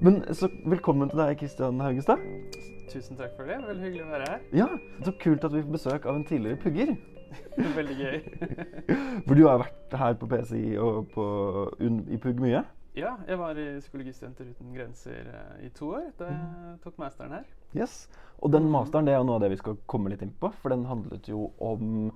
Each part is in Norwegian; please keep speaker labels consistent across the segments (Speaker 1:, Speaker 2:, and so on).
Speaker 1: Men så velkommen til deg, Kristian Haugestad.
Speaker 2: Tusen takk for det. Veldig hyggelig å være her.
Speaker 1: Ja, Så kult at vi får besøk av en tidligere pugger.
Speaker 2: Veldig gøy.
Speaker 1: For du har vært her på PCI og på, i pugg mye?
Speaker 2: Ja, jeg var i Psykologistudenter uten grenser eh, i to år da jeg tok masteren her.
Speaker 1: Yes. Og den masteren det er jo noe av det vi skal komme litt inn på, for den handlet jo om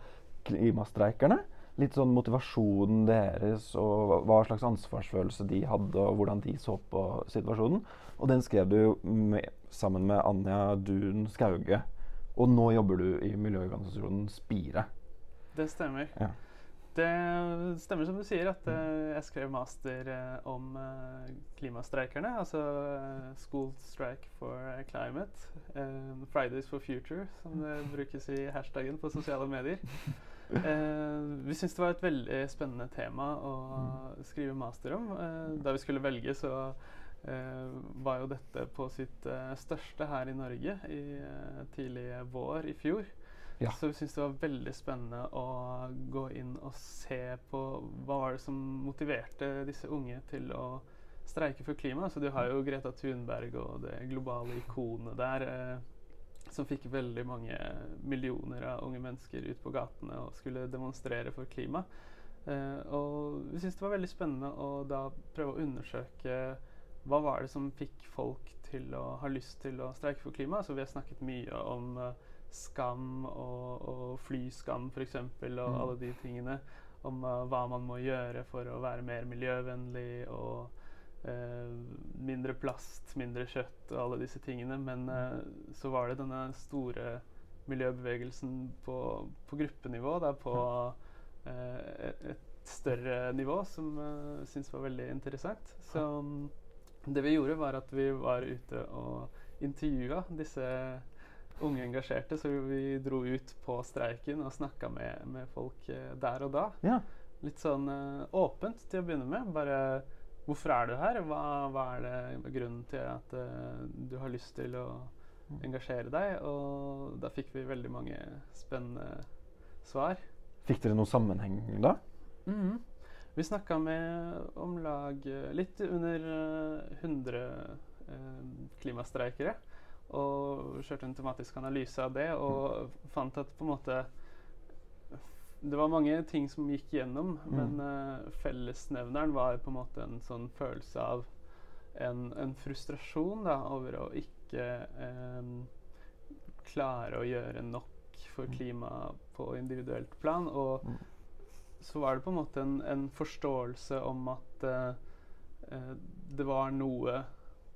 Speaker 1: klimastreikerne. Litt sånn motivasjonen deres og hva slags ansvarsfølelse de hadde, og hvordan de så på situasjonen. Og den skrev du med, sammen med Anja Dun Skauge. Og nå jobber du i miljøorganisasjonen Spire.
Speaker 2: Det stemmer.
Speaker 1: Ja.
Speaker 2: Det stemmer som du sier, at uh, jeg skrev master uh, om uh, klimastreikerne. Altså School Strike for Climate. Fridays for Future, som det brukes i hashtaggen på sosiale medier. Vi syntes det var et veldig spennende tema å skrive master om. da vi skulle velge, så var jo dette på sitt største her i Norge i tidlig vår i fjor. Ja. Så vi syntes det var veldig spennende å gå inn og se på hva var det som motiverte disse unge til å streike for klimaet. Så du har jo Greta Thunberg og det globale ikonet der. Eh, som fikk veldig mange millioner av unge mennesker ut på gatene og skulle demonstrere for klima. Eh, og vi syntes det var veldig spennende å da prøve å undersøke hva var det som fikk folk til å ha lyst til å streike for klima. Altså, vi har snakket mye om eh, skam og, og flyskam f.eks. og mm. alle de tingene. Om uh, hva man må gjøre for å være mer miljøvennlig og mindre plast, mindre kjøtt og alle disse tingene. Men uh, så var det denne store miljøbevegelsen på, på gruppenivå, da, på et, et, større nivå, som uh, syntes var veldig interessant. Så um, det vi gjorde, var at vi var ute og intervjua disse unge engasjerte, så vi dro ut på streiken og snakka med, med, folk eh, der og da.
Speaker 1: Ja.
Speaker 2: Litt sånn åpent til å begynne med. Bare hvorfor er du her? Hva, hva er det grunnen til at uh, du har lyst til å engasjere deg? Og da fikk vi veldig mange spennende svar.
Speaker 1: Fikk dere noen sammenheng da?
Speaker 2: Mm -hmm. Vi snakka med om lag litt under 100 klimastreikere. Og kjørte en tematisk analyse av det og fant at på en måte Det var mange ting som gikk gjennom, mm. men uh, fellesnevneren var på en måte en sånn følelse av en, en frustrasjon da, over å ikke um, klare å gjøre nok for mm. klimaet på individuelt plan. Og mm. så var det på en måte en, en forståelse om at uh, uh, det var noe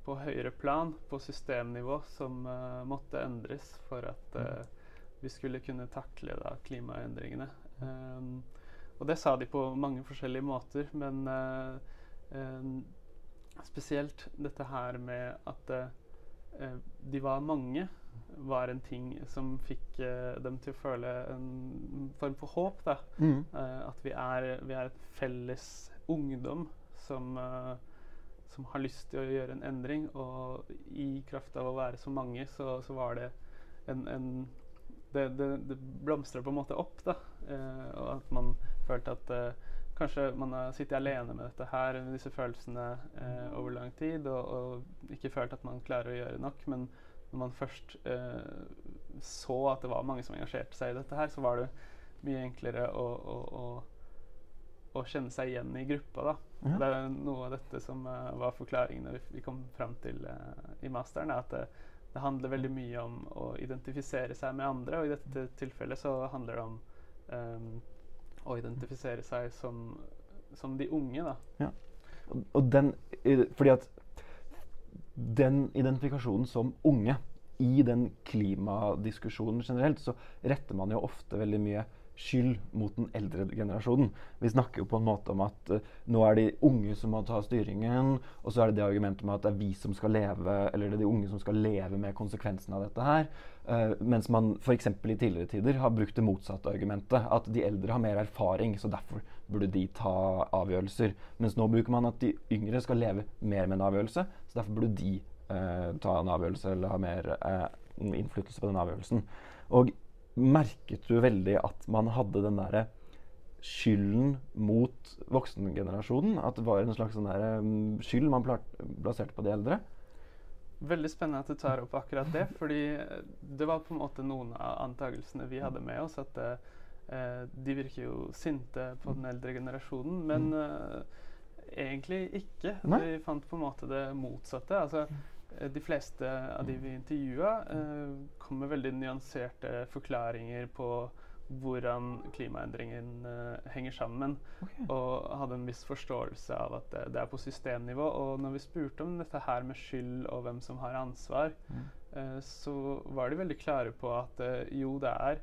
Speaker 2: på høyere plan, på systemnivå, som måtte endres for at uh, vi skulle kunne takle da, klimaendringene. Um, og det sa de på mange forskjellige måter, men uh, um, spesielt dette her med at de var mange, var en ting som fikk dem til å føle en form for håp. Da. Mm. at vi er, vi er, et felles ungdom som som har lyst til å gjøre en endring. Og i kraft av å være så mange, så, så var det en, en Det, det, det blomstra på en måte opp, da. Eh, og at man følte at eh, kanskje man har sittet alene med dette her, med disse følelsene eh, over lang tid, og, og, ikke følt at man klarer å gjøre nok. Men når man først eh, så at det var mange som engasjerte seg i dette her, så var det mye enklere å, å, å å kjenne seg igjen i gruppa. da. Ja. Det er noe av dette som uh, var forklaringene vi, vi kom fram til uh, i masteren. at det, handler veldig mye om å identifisere seg med andre, og i dette tilfellet så handler det om um, å identifisere seg som, som de unge. da.
Speaker 1: Ja. Og, og den, fordi at den identifikasjonen som unge i den klimadiskusjonen generelt, så retter man jo ofte veldig mye skyld mot den eldre generasjonen. Vi snakker jo på en måte om at uh, nå er det de unge som må ta styringen, og så er det det argumentet med at det er vi som skal leve, eller det er de unge som skal leve med konsekvensene av dette her. Uh, mens man f.eks. i tidligere tider har brukt det motsatte argumentet. At de eldre har mer erfaring, så derfor burde de ta avgjørelser. Mens nå bruker man at de yngre skal leve mer med en avgjørelse, så derfor burde de uh, ta en avgjørelse eller ha mer innflytelse på den avgjørelsen. Og merket du veldig at man hadde den derre skylden mot voksengenerasjonen? At det var en slags sånn der, um, skyld man plasserte på de eldre?
Speaker 2: Veldig spennende at du tar opp akkurat det, fordi eh, det var på en måte noen av antakelsene vi hadde med oss. At eh, de virker jo sinte på den eldre generasjonen, men eh, egentlig ikke.
Speaker 1: Nei.
Speaker 2: Vi fant på en måte det motsatte. Altså, eh, de fleste av de vi intervjua, eh, kom med veldig nyanserte forklaringer på hvordan klimaendringen eh, henger sammen,
Speaker 1: Okay.
Speaker 2: og hadde en viss forståelse av at det, det er på systemnivå. Og når vi spurte om dette her med skyld og hvem som har ansvar,
Speaker 1: Mm.
Speaker 2: eh, så var de veldig klare på at eh, jo, det er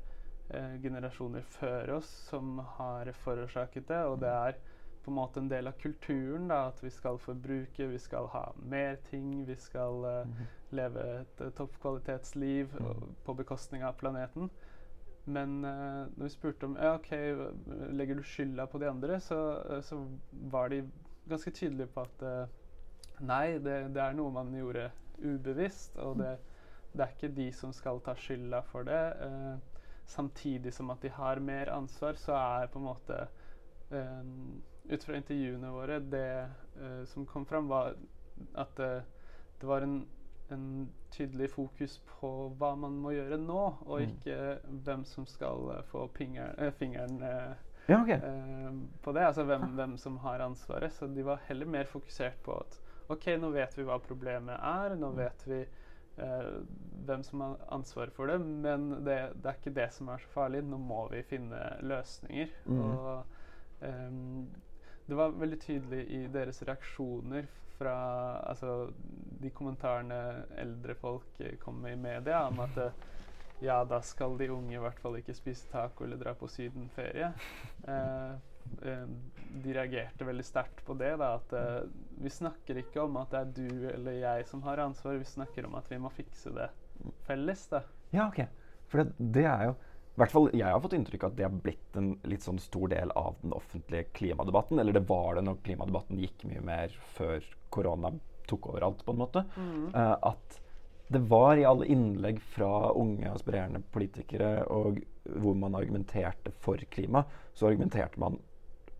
Speaker 2: eh, generasjoner før oss som har forårsaket det, og det er på en måte en del av kulturen da, at vi skal forbruke, vi skal ha mer ting, vi skal uh,
Speaker 1: mm -hmm.
Speaker 2: leve et uh, toppkvalitetsliv
Speaker 1: Mm.
Speaker 2: -hmm. på bekostning av planeten. Men uh, når vi spurte om ja, ok, legger du skylda på de andre, så, eh, så var de ganske tydelige på at nei, det, det er noe man gjorde ubevisst, og det, det er ikke de som skal ta skylda for det. Samtidig som at de har mer ansvar, så er på en måte Ut fra intervjuene våre, det uh, som kom fram, var at uh, det var en en tydelig fokus på hva man må gjøre nå, og
Speaker 1: Mm.
Speaker 2: ikke hvem som skal eh, få pinger, fingeren
Speaker 1: Ja,
Speaker 2: okay. på det. Altså hvem, hvem som har ansvaret. Så de var heller mer fokusert på at OK, nå vet vi hva problemet er, nå
Speaker 1: Mm.
Speaker 2: vet vi Uh, hvem som har ansvaret for det, men det, det er ikke det som er så farlig. Nå må vi finne løsninger.
Speaker 1: Mm.
Speaker 2: Og ehm, det var veldig tydelig i deres reaksjoner fra altså, de kommentarene eldre folk eh, kom med i media om at eh, ja, da skal de unge i hvert fall ikke spise taco eller dra på sydenferie. Eh, eh, de reagerte veldig sterkt på det. Da, at eh, vi snakker ikke om at det er du eller jeg som har ansvar, vi snakker om at vi må fikse det felles. Da.
Speaker 1: Ja, ok. For det, det er jo hvert fall Jeg har fått inntrykk av at det har blitt en litt sånn stor del av den offentlige klimadebatten. Eller det var det når klimadebatten gikk mye mer før korona tok over alt, på en måte. Eh, at det var i alle innlegg fra unge aspirerende politikere og hvor man argumenterte for klima, så argumenterte man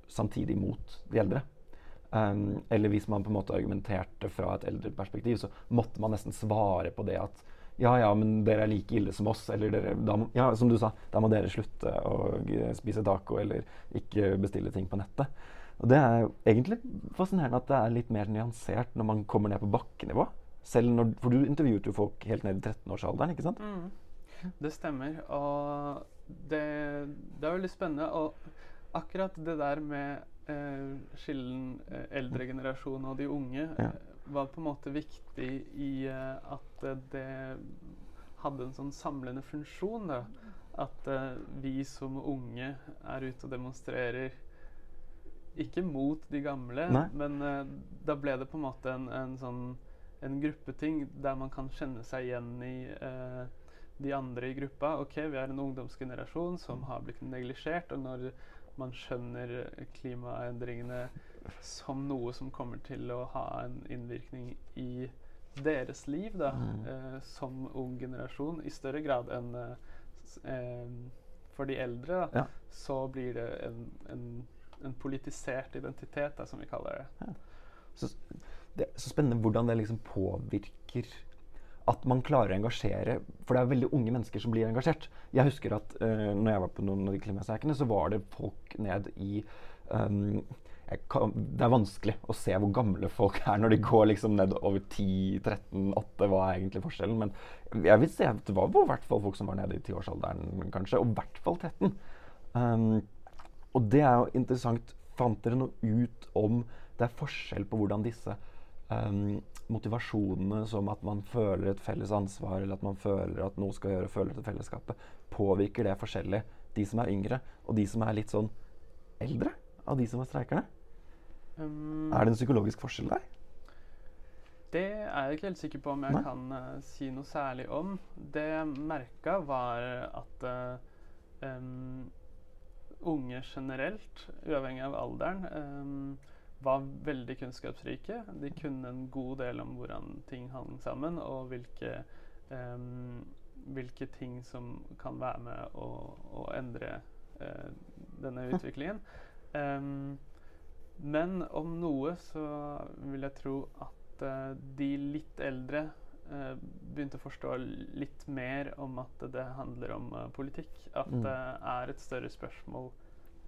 Speaker 1: samtidig mot de eldre. Um, eller hvis man på en måte argumenterte fra et eldre perspektiv, så måtte man nesten svare på det at ja, ja, men dere er like ille som oss. Eller dere, da, ja, som du sa, da må dere slutte å spise taco eller ikke bestille ting på nettet. Og det er jo egentlig fascinerende at det er litt mer nyansert når man kommer ned på bakkenivå. Selv når, for du intervjuet jo folk helt ned i 13-årsalderen, ikke sant?
Speaker 2: Mm. Det stemmer. Og det, det er veldig spennende. Og akkurat det der med eh, skillen eh, eldre generasjon og de unge
Speaker 1: Ja.
Speaker 2: Var på en måte viktig i uh, at eh, det hadde en sånn samlende funksjon. Da. At uh, vi som unge er ute og demonstrerer ikke mot de gamle,
Speaker 1: Nei.
Speaker 2: men uh, da ble det på en måte en, en sånn en gruppeting der man kan kjenne seg igjen i uh, de andre i gruppa. Ok, vi er en ungdomsgenerasjon som har blitt neglisjert, og når man skjønner klimaendringene som noe som kommer til å ha en innvirkning i deres liv da,
Speaker 1: Mm.
Speaker 2: eh, som ung generasjon, i større grad enn eh, eh, for de eldre, da,
Speaker 1: Ja.
Speaker 2: så blir det en, en, en politisert identitet, da, som vi kaller det.
Speaker 1: Så, det er så spennende hvordan det liksom påvirker at man klarer å engasjere For det er veldig unge mennesker som blir engasjert. Jeg husker at uh, når jeg var på noen av de klimasakene, så var det folk ned i um, kan, Det er vanskelig å se hvor gamle folk er når de går liksom ned over 10-13-8. Hva er egentlig forskjellen? Men jeg vil si at det var i hvert fall folk som var nede i tiårsalderen, kanskje. Og i hvert fall 13. Um, og det er jo interessant. Fant dere noe ut om det er forskjell på hvordan disse um, motivasjonene som at man føler et felles ansvar, eller at man føler at noe skal gjøre, føler til fellesskapet, påvirker det forskjellig de som er yngre, og de som er litt sånn eldre av de som er streikerne?
Speaker 2: Um,
Speaker 1: Er det en psykologisk forskjell der?
Speaker 2: Det er jeg ikke helt sikker på om jeg
Speaker 1: Nei.
Speaker 2: kan uh, si noe særlig om. Det jeg merka, var at uh, um, unge generelt, uavhengig av alderen, um, var veldig kunnskapsrike. De kunne en god del om hvordan ting hang sammen, og hvilke, um, hvilke ting som kan være med å, å endre uh, denne utviklingen. Em, men om noe så vil jeg tro at uh, de litt eldre uh, begynte å forstå litt mer om at det handler om uh, politikk. At
Speaker 1: Mm.
Speaker 2: det er et større spørsmål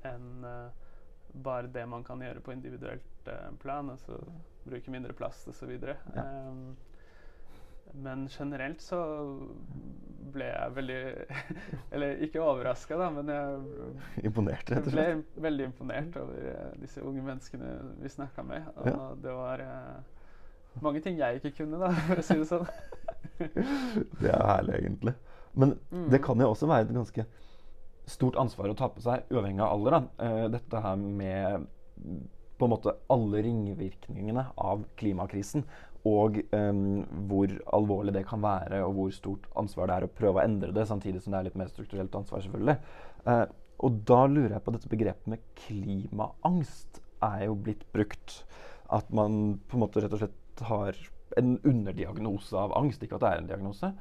Speaker 2: enn bare det man kan gjøre på individuelt plan. Altså bruke mindre plast osv.
Speaker 1: Ja.
Speaker 2: Um, men generelt så ble jeg veldig Eller ikke overraska, da, men jeg
Speaker 1: Imponert, rett og
Speaker 2: ble veldig imponert over eh, disse unge menneskene vi snakka med. Og
Speaker 1: Ja.
Speaker 2: det var uh, mange ting jeg ikke kunne, da, for å si det sånn.
Speaker 1: Det er herlig, egentlig. Men
Speaker 2: Mm.
Speaker 1: det kan jo også være et ganske stort ansvar å ta på seg, uavhengig av alder. Da. Uh, dette her med på en måte alle ringvirkningene av klimakrisen. Og um, hvor alvorlig det kan være, og hvor stort ansvar det er å prøve å endre det, samtidig som det er litt mer strukturelt ansvar, selvfølgelig. Uh, og da lurer jeg på dette begrepet med klimaangst er jo blitt brukt. At man på en måte rett og slett har en underdiagnose av angst. Ikke at det er en diagnose.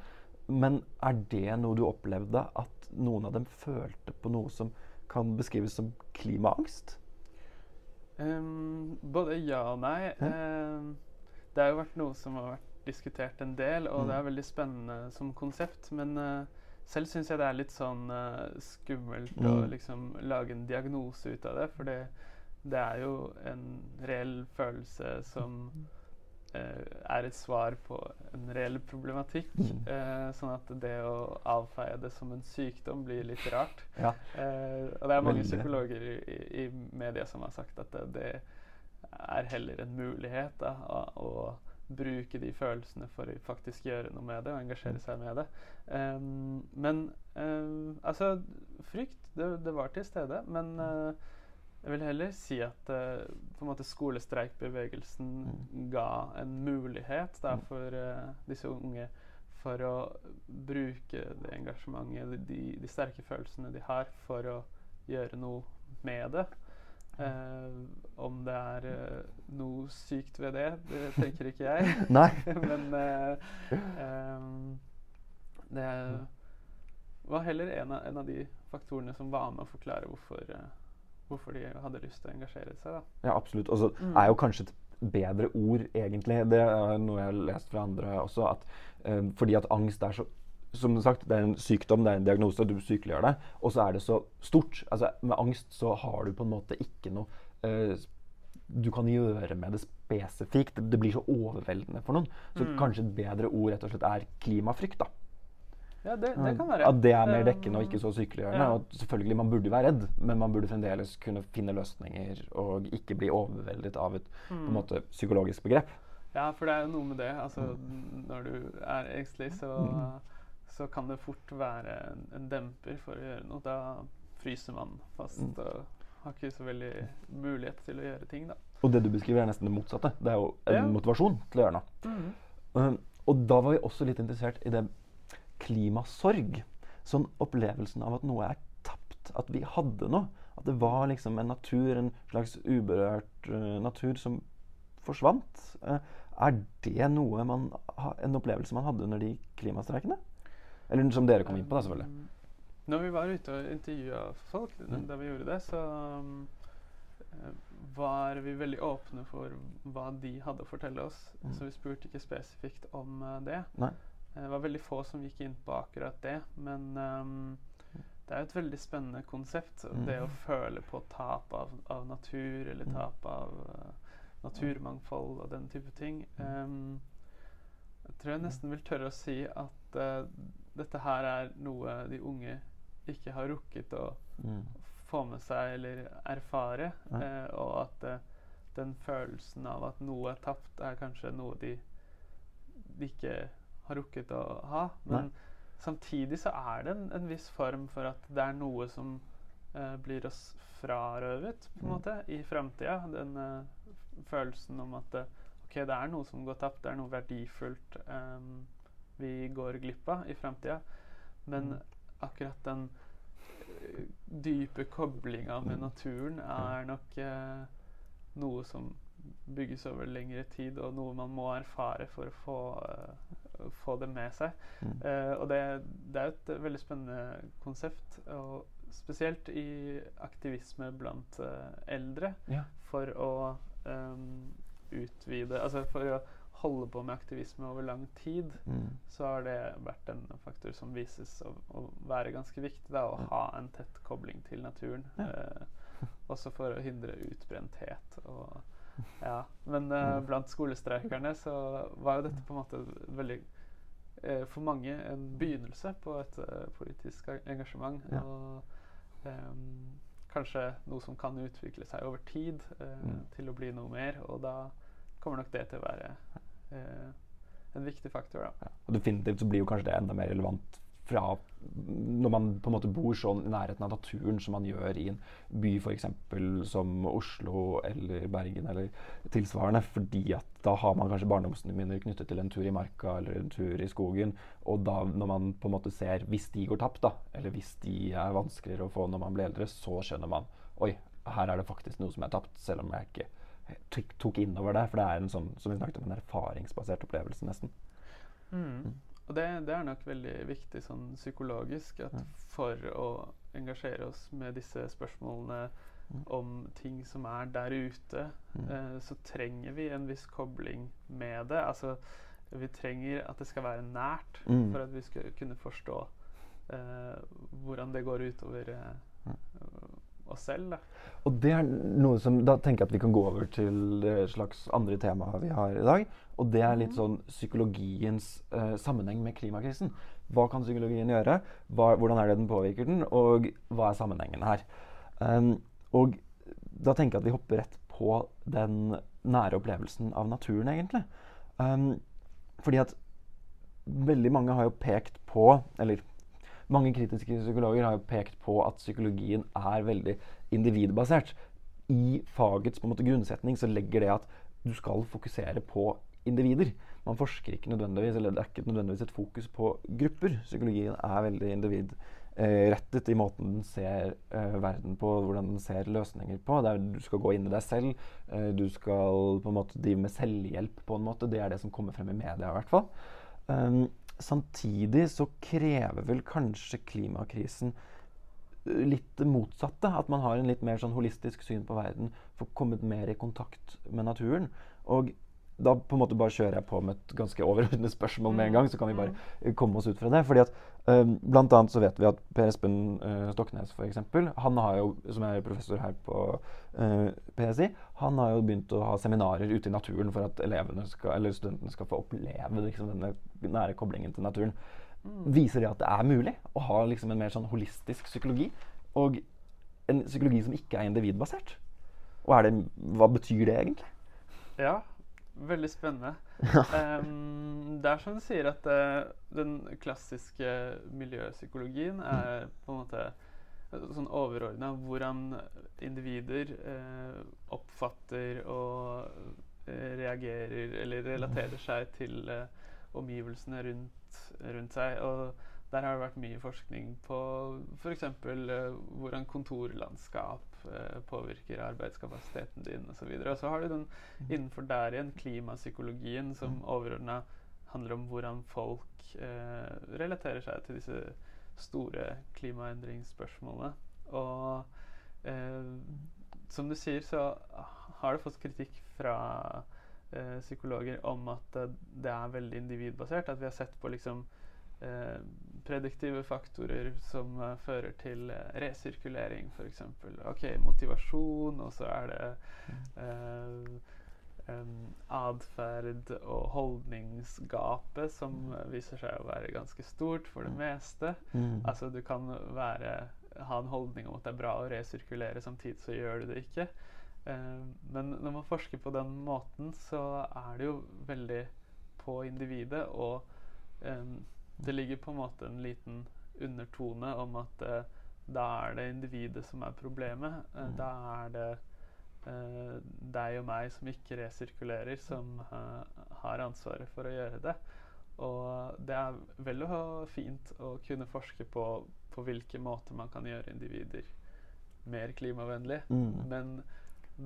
Speaker 1: Men er det noe du opplevde at noen av dem følte på noe som kan beskrives som klimaangst?
Speaker 2: Um, både ja og nei. Um, det har jo vært noe som har vært diskutert en del, og
Speaker 1: Mm.
Speaker 2: det er veldig spennende som konsept. Men uh, selv syns jeg det er litt sånn uh, skummelt å
Speaker 1: Mm.
Speaker 2: liksom lage en diagnose ut av det. For det, det er jo en reell følelse som uh, er et svar på en reell problematikk.
Speaker 1: Mm.
Speaker 2: sånn at det å avfeie det som en sykdom blir litt rart.
Speaker 1: Ja.
Speaker 2: Og det er mange
Speaker 1: Veldig.
Speaker 2: psykologer i, i, i media som har sagt at det, det er heller en mulighet da, å, å bruke de følelsene for å faktisk gjøre noe med det og engasjere seg med det. Um, men um, altså Frykt, det, det var til stede. Men uh, jeg vil heller si at uh, på en måte skolestreikbevegelsen ga en mulighet da,
Speaker 1: Mm.
Speaker 2: for uh, disse unge for å bruke det engasjementet, de, de sterke følelsene de har, for å gjøre noe med det. Eh, om det er eh, noe sykt ved det, det tenker ikke jeg.
Speaker 1: Nei.
Speaker 2: Men eh, em, det var heller en av, en av de faktorene som var med å forklare hvorfor, eh, hvorfor de hadde lyst til å engasjere seg. Da.
Speaker 1: Ja, absolutt. Og så
Speaker 2: Mm.
Speaker 1: er jo kanskje et bedre ord, egentlig. Det er noe jeg har lest fra andre også. At, eh, fordi at angst er så Som sagt, det er en sykdom, det er en diagnose, du sykeliggjør deg. Og så er det så stort. Altså, med angst så har du på en måte ikke noe uh, du kan gjøre med det spesifikt. Det, det blir så overveldende for noen. Så
Speaker 2: Mm.
Speaker 1: kanskje et bedre ord rett og slett er klimafrykt. da.
Speaker 2: Ja, det, det kan være.
Speaker 1: At det er mer dekkende og ikke så sykeliggjørende.
Speaker 2: ja.
Speaker 1: Og selvfølgelig, man burde være redd, men man burde fremdeles kunne finne løsninger og ikke bli overveldet av et på en
Speaker 2: Mm.
Speaker 1: måte, psykologisk begrep.
Speaker 2: Ja, for det er jo noe med det. Altså, når du er engstelig, så,
Speaker 1: Mm.
Speaker 2: Så kan det fort være en, en demper for å gjøre noe. Da fryser man fast
Speaker 1: Mm.
Speaker 2: og har ikke så veldig mulighet til å gjøre ting, da.
Speaker 1: Og det du beskriver, er nesten det motsatte. Det er jo en
Speaker 2: Ja.
Speaker 1: motivasjon til å gjøre noe. Um, og da var vi også litt interessert i det klimasorg. Sånn opplevelsen av at noe er tapt. At vi hadde noe. At det var liksom en natur, en slags uberørt uh, natur som forsvant. Uh, er det noe man en opplevelse man hadde under de klimastreikene? Eller som dere kom inn på, da, selvfølgelig.
Speaker 2: Um, Når vi var ute og intervjua folk
Speaker 1: Mm.
Speaker 2: da vi gjorde det, så um, eh, var vi veldig åpne for hva de hadde å fortelle oss.
Speaker 1: Mm.
Speaker 2: Så vi spurte ikke spesifikt om uh, det.
Speaker 1: Nei.
Speaker 2: Eh, Det var veldig få som gikk inn på akkurat det, men um, det er jo et veldig spennende konsept.
Speaker 1: Mm.
Speaker 2: Det å føle på tap av, av natur, eller
Speaker 1: Mm.
Speaker 2: tap av uh, naturmangfold og den type ting.
Speaker 1: Mm.
Speaker 2: Um, jeg tror jeg nesten vil tørre å si at eh, dette her er noe de unge ikke har rukket å
Speaker 1: Mm.
Speaker 2: få med seg eller erfare.
Speaker 1: Ja.
Speaker 2: eh, og at eh, den følelsen av at noe er tapt, er kanskje noe de, de ikke har rukket å ha. Men
Speaker 1: Nei.
Speaker 2: samtidig så er det en, en viss form for at det er noe som eh, blir oss frarøvet på en
Speaker 1: Mm.
Speaker 2: måte i framtida. Den eh, følelsen om at eh, ok, det er noe som går tapt, det er noe verdifullt em, vi går glipp av i framtida. Men
Speaker 1: Mm.
Speaker 2: akkurat den eh, dype koblinga med
Speaker 1: Mm.
Speaker 2: naturen er nok eh, noe som bygges over lengre tid, og noe man må erfare for å få, uh, få det med seg.
Speaker 1: Mm.
Speaker 2: Uh, og det, det er jo et veldig spennende konsept, og spesielt i aktivisme blant uh, eldre,
Speaker 1: Ja.
Speaker 2: for å um, utvide Altså for å holder på med aktivisme over lang tid,
Speaker 1: Mm.
Speaker 2: så har det vært en faktor som vises å, å være ganske viktig. Da, å ha en tett kobling til naturen.
Speaker 1: Ja.
Speaker 2: Eh, også for å hindre utbrenthet. Og, ja. Men eh,
Speaker 1: Mm.
Speaker 2: blant skolestreikerne så var jo dette på en måte veldig eh, for mange en begynnelse på et eh, politisk engasjement.
Speaker 1: Ja.
Speaker 2: Og ehm, kanskje noe som kan utvikle seg over tid eh,
Speaker 1: Mm.
Speaker 2: til å bli noe mer. Og da kommer nok det til å være en viktig faktor.
Speaker 1: Ja. Og definitivt så blir jo kanskje det enda mer relevant fra når man på en måte bor sånn i nærheten av naturen som man gjør i en by f.eks. som Oslo eller Bergen eller tilsvarende. Fordi at da har man kanskje barndomsminner knyttet til en tur i marka eller en tur i skogen. Og da når man på en måte ser hvis de går tapt, da, eller hvis de er vanskeligere å få når man blir eldre, så skjønner man oi, her er det faktisk noe som er tapt, selv om jeg ikke tok- inn over det. For det er en sånn, som vi snakket om, en erfaringsbasert opplevelse, nesten.
Speaker 2: Mm. Og det, det er nok veldig viktig sånn psykologisk at
Speaker 1: mm.
Speaker 2: for å engasjere oss med disse spørsmålene
Speaker 1: Mm.
Speaker 2: om ting som er der ute,
Speaker 1: Mm.
Speaker 2: eh, så trenger vi en viss kobling med det. Altså vi trenger at det skal være nært
Speaker 1: Mm.
Speaker 2: for at vi skal kunne forstå eh, hvordan det går utover eh. Oss selv. Da.
Speaker 1: Og det er noe som Da tenker jeg at vi kan gå over til det slags andre temaet vi har i dag. Og det er litt sånn psykologiens eh, sammenheng med klimakrisen. Hva kan psykologien gjøre? Hva, hvordan er det den påvirker den? Og hva er sammenhengen her? Um, og da tenker jeg at vi hopper rett på den nære opplevelsen av naturen, egentlig. Um, fordi at veldig mange har jo pekt på, eller mange kritiske psykologer har jo pekt på at psykologien er veldig individbasert. I fagets måte, grunnsetning så legger det at du skal fokusere på individer. Man forsker ikke nødvendigvis, eller det er ikke nødvendigvis et fokus på grupper. Psykologien er veldig individrettet i måten den ser uh, verden på, hvordan den ser løsninger på. Det er, du skal gå inn i deg selv. Uh, du skal på en måte drive med selvhjelp på en måte. Det er det som kommer frem i media i hvert fall. Um, samtidig så krever vel kanskje klimakrisen uh, litt det motsatte. At man har en litt mer sånn holistisk syn på verden. Får kommet mer i kontakt med naturen. Og da på en måte bare kjører jeg på med et ganske overordnet spørsmål med en gang, så kan vi bare uh, komme oss ut fra det. Fordi at um, Blant annet så vet vi at Per Espen uh, Stoknes for eksempel, han har jo, som er professor her på uh, PSI, han har jo begynt å ha seminarer ute i naturen for at elevene skal, eller studentene skal få oppleve liksom, denne nære koblingen til naturen.
Speaker 2: Mm.
Speaker 1: Viser det at det er mulig å ha liksom, en mer sånn holistisk psykologi? Og en psykologi som ikke er individbasert? Og er det, hva betyr det egentlig?
Speaker 2: Ja, veldig spennende. um, det er som du sier, at uh, den klassiske miljøpsykologien er på en måte eh, sånn overordna hvordan individer uh, oppfatter og reagerer eller relaterer seg til uh, omgivelsene rundt, rundt seg. Og der har det vært mye forskning på f.eks. Uh, hvordan kontorlandskap påvirker arbeidskapasiteten din osv. Og, og så har du den innenfor der igjen klimapsykologien som overordna handler om hvordan folk eh, relaterer seg til disse store klimaendringsspørsmålene. Og eh, som du sier, så har det fått kritikk fra eh, psykologer om at eh, det er veldig individbasert. At vi har sett på liksom eh, prediktive faktorer som eh, fører til eh, resirkulering, f.eks. Ok, motivasjon, og så er det uh, um, atferd og holdningsgapet som eh, viser seg å være ganske stort for det
Speaker 1: Mm.
Speaker 2: meste.
Speaker 1: Mm.
Speaker 2: Altså du kan være, ha en holdning om at det er bra å resirkulere, samtidig så gjør du det ikke. Uh, men når man forsker på den måten, så er det jo veldig på individet, og em, det ligger på en måte en liten undertone om at eh, da er det individet som er problemet. Eh,
Speaker 1: Mm.
Speaker 2: Da er det eh, deg og meg som ikke resirkulerer, som eh, har ansvaret for å gjøre det. Og det er vel og fint å kunne forske på på hvilke måter man kan gjøre individer mer klimavennlige.
Speaker 1: Mm.
Speaker 2: Men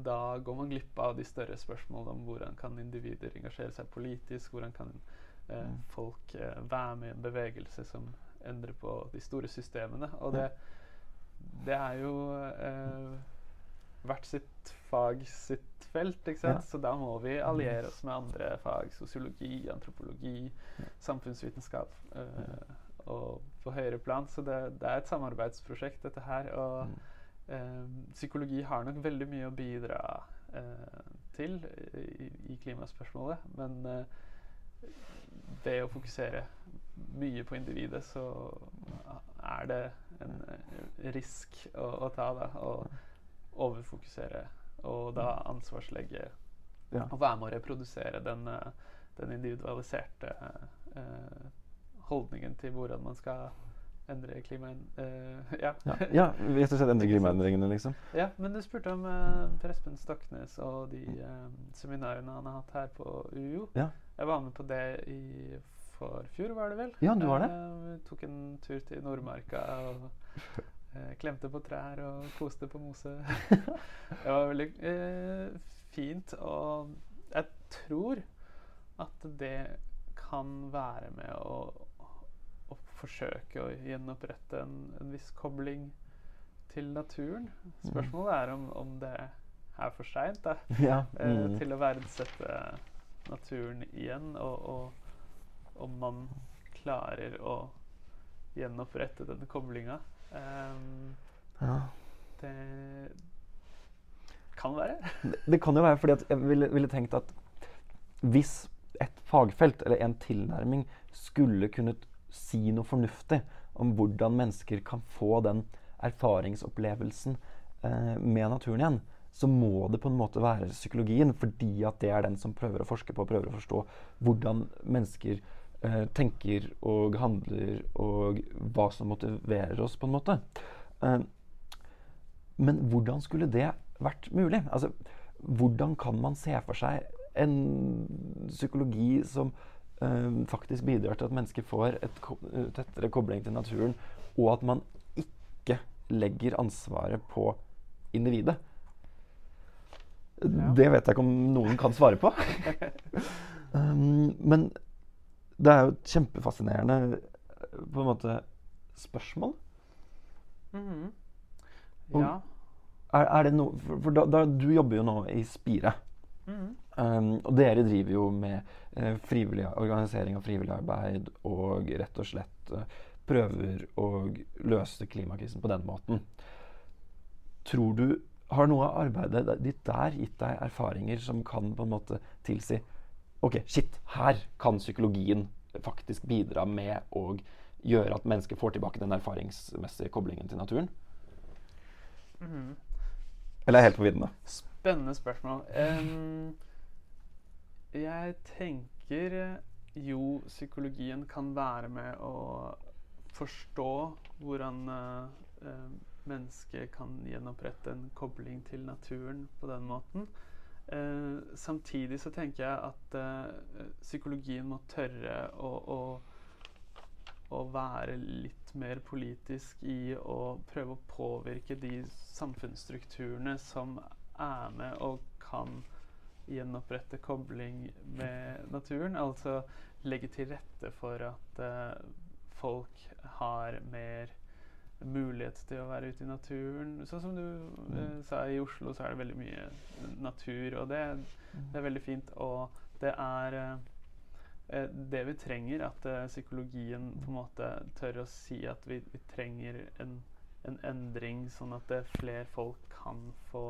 Speaker 2: da går man glipp av de større spørsmålene om hvordan kan individer engasjere seg politisk, hvordan kan eh,
Speaker 1: Mm.
Speaker 2: folk eh, være med i en bevegelse som endrer på de store systemene. Og det, det er jo eh, hvert sitt fag sitt felt. ikke sant? Så da må vi alliere oss med andre fag. Sosiologi, antropologi, samfunnsvitenskap. eh, og på høyere plan. Så det, det er et samarbeidsprosjekt, dette her. Og eh, psykologi har nok veldig mye å bidra eh, til i, i klimaspørsmålet. Men eh, ved å fokusere mye på individet, så er det en eh, risk å, å ta, da. Å overfokusere og da ansvarslegge
Speaker 1: Ja.
Speaker 2: og være med å reprodusere den, eh, den individualiserte eh, holdningen til hvordan man skal endre klimaen... eh, ja.
Speaker 1: Ja, ja rett og slett endre klimaendringene, liksom.
Speaker 2: Ja, men du spurte om eh, Per Espen Stoknes og de eh, seminarene han har hatt her på UiO.
Speaker 1: Ja.
Speaker 2: Jeg var med på det i forfjor, var det vel?
Speaker 1: Ja, du var det.
Speaker 2: Eh, vi tok en tur til Nordmarka og eh, klemte på trær og koste på mose. det var veldig eh, fint, og jeg tror at det kan være med å, å forsøke å gjenopprette en, en viss kobling til naturen. Spørsmålet er om, om det er for seint.
Speaker 1: Ja.
Speaker 2: Eh,
Speaker 1: Mm.
Speaker 2: til å verdsette naturen igjen, og, om man klarer å gjenopprette denne koblinga. Um,
Speaker 1: ja.
Speaker 2: det kan være.
Speaker 1: Det, det kan jo være fordi jeg ville, ville tenkt at hvis et fagfelt eller en tilnærming skulle kunnet si noe fornuftig om hvordan mennesker kan få den erfaringsopplevelsen eh, med naturen igjen, så må det på en måte være psykologien, fordi at det er den som prøver å forske på, og prøver å forstå hvordan mennesker eh, tenker og handler, og hva som motiverer oss, på en måte. Eh, men hvordan skulle det vært mulig? Altså, hvordan kan man se for seg en psykologi som eh, faktisk bidrar til at mennesker får et ko tettere kobling til naturen, og at man ikke legger ansvaret på individet? Det vet jeg ikke om noen kan svare på. um, men det er jo et kjempefascinerende på en måte spørsmål.
Speaker 2: Mm
Speaker 1: -hmm.
Speaker 2: Ja.
Speaker 1: Er, er det noe For, for da, da, du jobber jo nå i Spire.
Speaker 2: Mhm.
Speaker 1: Um, og dere driver jo med eh, frivillig organisering av frivillig arbeid og rett og slett eh, prøver å løse klimakrisen på den måten. Tror du Har noe av arbeidet ditt der gitt deg erfaringer som kan på en måte tilsi OK, shit, her kan psykologien faktisk bidra med å gjøre at mennesker får tilbake den erfaringsmessige koblingen til naturen?
Speaker 2: Mhm.
Speaker 1: Eller er jeg helt på viddene?
Speaker 2: Spennende spørsmål. Um, jeg tenker jo psykologien kan være med å forstå hvordan uh, eh, mennesket kan gjenopprette en kobling til naturen på den måten. Eh, samtidig så tenker jeg at eh, psykologien må tørre å, å, å være litt mer politisk i å prøve å påvirke de samfunnsstrukturene som er med og kan gjenopprette kobling med naturen. Altså legge til rette for at eh, folk har mer mulighet til å være ute i naturen. Sånn som du eh, sa, i Oslo så er det veldig mye natur, og det, det er veldig fint. Og det er eh, eh, det vi trenger, at eh, psykologien på en måte tør å si at vi, vi trenger en, en endring, sånn at eh, flere folk kan få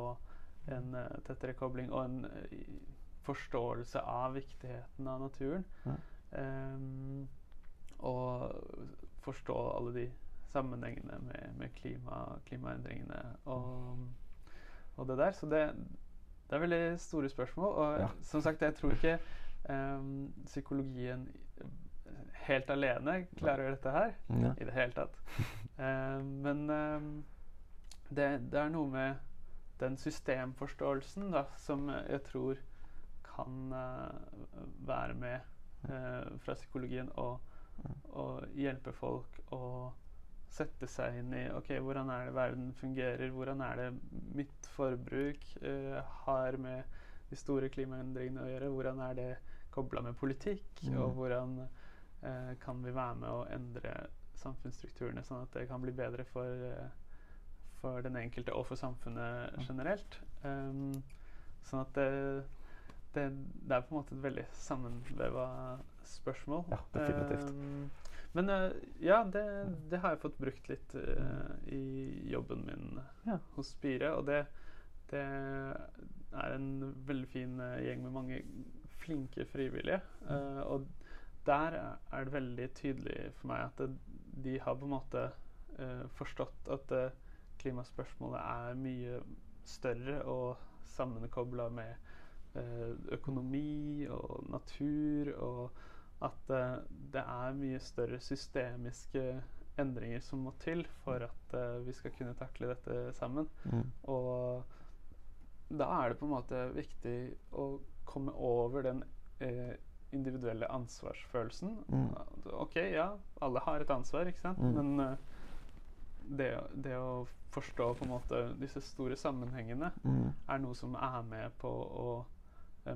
Speaker 2: en eh, tettere kobling og en forståelse av viktigheten av naturen.
Speaker 1: Ja.
Speaker 2: Um, og forstå alle de sammenhengene med, med klima, klimaendringene og, og det der. Så det, det er veldig store spørsmål. Og
Speaker 1: Ja.
Speaker 2: som sagt, jeg tror ikke um, psykologien helt alene klarer dette her
Speaker 1: Ja.
Speaker 2: i det hele tatt. Um, men um, det, det er noe med den systemforståelsen da, som jeg tror kan uh, være med uh, fra psykologien og, og hjelpe folk å sette seg inn i ok, hvordan er det verden fungerer, hvordan er det mitt forbruk eh, har med de store klimaendringene å gjøre, hvordan er det kobla med politikk,
Speaker 1: Mm.
Speaker 2: og hvordan eh, kan vi være med å endre samfunnsstrukturene sånn at det kan bli bedre for, eh, for den enkelte og for samfunnet generelt. Um, sånn at det, det, det, er på en måte et veldig sammenveva spørsmål.
Speaker 1: Ja, definitivt.
Speaker 2: Um, men uh, ja, det, det, har jeg fått brukt litt uh, i jobben min
Speaker 1: ja.
Speaker 2: hos Spire. Og det, det, er en veldig fin uh, gjeng med mange flinke frivillige. og der er det veldig tydelig for meg at de har på en måte forstått at klimaspørsmålet er mye større og sammenkobla med økonomi og natur. og at uh, det er mye større systemiske endringer som må til for at uh, vi skal kunne takle dette sammen. Mm. Og da er det på en måte viktig å komme over den uh, individuelle ansvarsfølelsen. Mm. OK, ja, alle har et ansvar, ikke sant? Mm. Men det, det, å forstå på en måte disse store sammenhengene mm. er noe som er med på å Eh,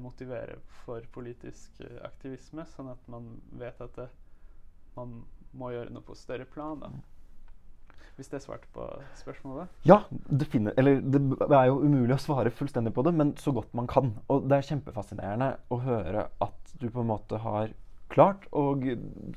Speaker 2: motivere for politisk eh, aktivisme, sånn at man vet at det, man må gjøre noe på større plan. da. Hvis det svarte på spørsmålet?
Speaker 1: Ja, det, finner, eller, det er jo umulig å svare fullstendig på det, men så godt man kan. Og det er kjempefascinerende å høre at du på en måte har klart og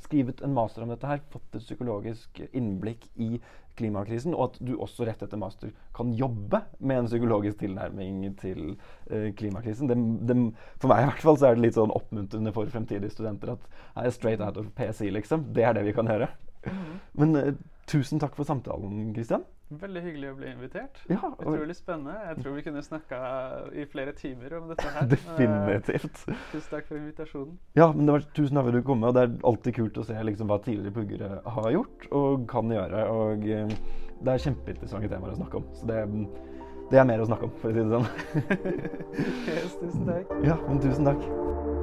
Speaker 1: skrevet en master om dette her, fått et psykologisk innblikk i klimakrisen, og at du også rett etter master kan jobbe med en psykologisk tilnærming til uh, klimakrisen. Det, det, for meg i hvert fall så er det litt sånn oppmuntrende for fremtidige studenter at jeg er straight out of PSI, liksom. Det er det vi kan gjøre. Mm. Men uh, tusen takk for samtalen, Kristian.
Speaker 2: Veldig hyggelig å bli invitert.
Speaker 1: Ja,
Speaker 2: Utrolig spennende. Jeg tror vi kunne snakka i flere timer om dette her.
Speaker 1: Definitivt.
Speaker 2: Uh, tusen takk for invitasjonen.
Speaker 1: Ja, men det var Tusen takk for at du kom. Med, Og det er alltid kult å se liksom, hva tidligere puggere har gjort og kan gjøre. Og uh, det er kjempeinteressante temaer å snakke om. Så det, det, er mer å snakke om, for å si det sånn.
Speaker 2: yes, tusen takk.
Speaker 1: Ja, men tusen takk.